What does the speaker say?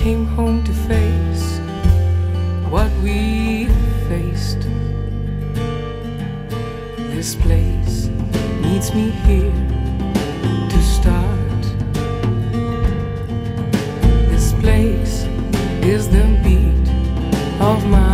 came home to face what we faced. This place needs me here to start. This place is the beat of my.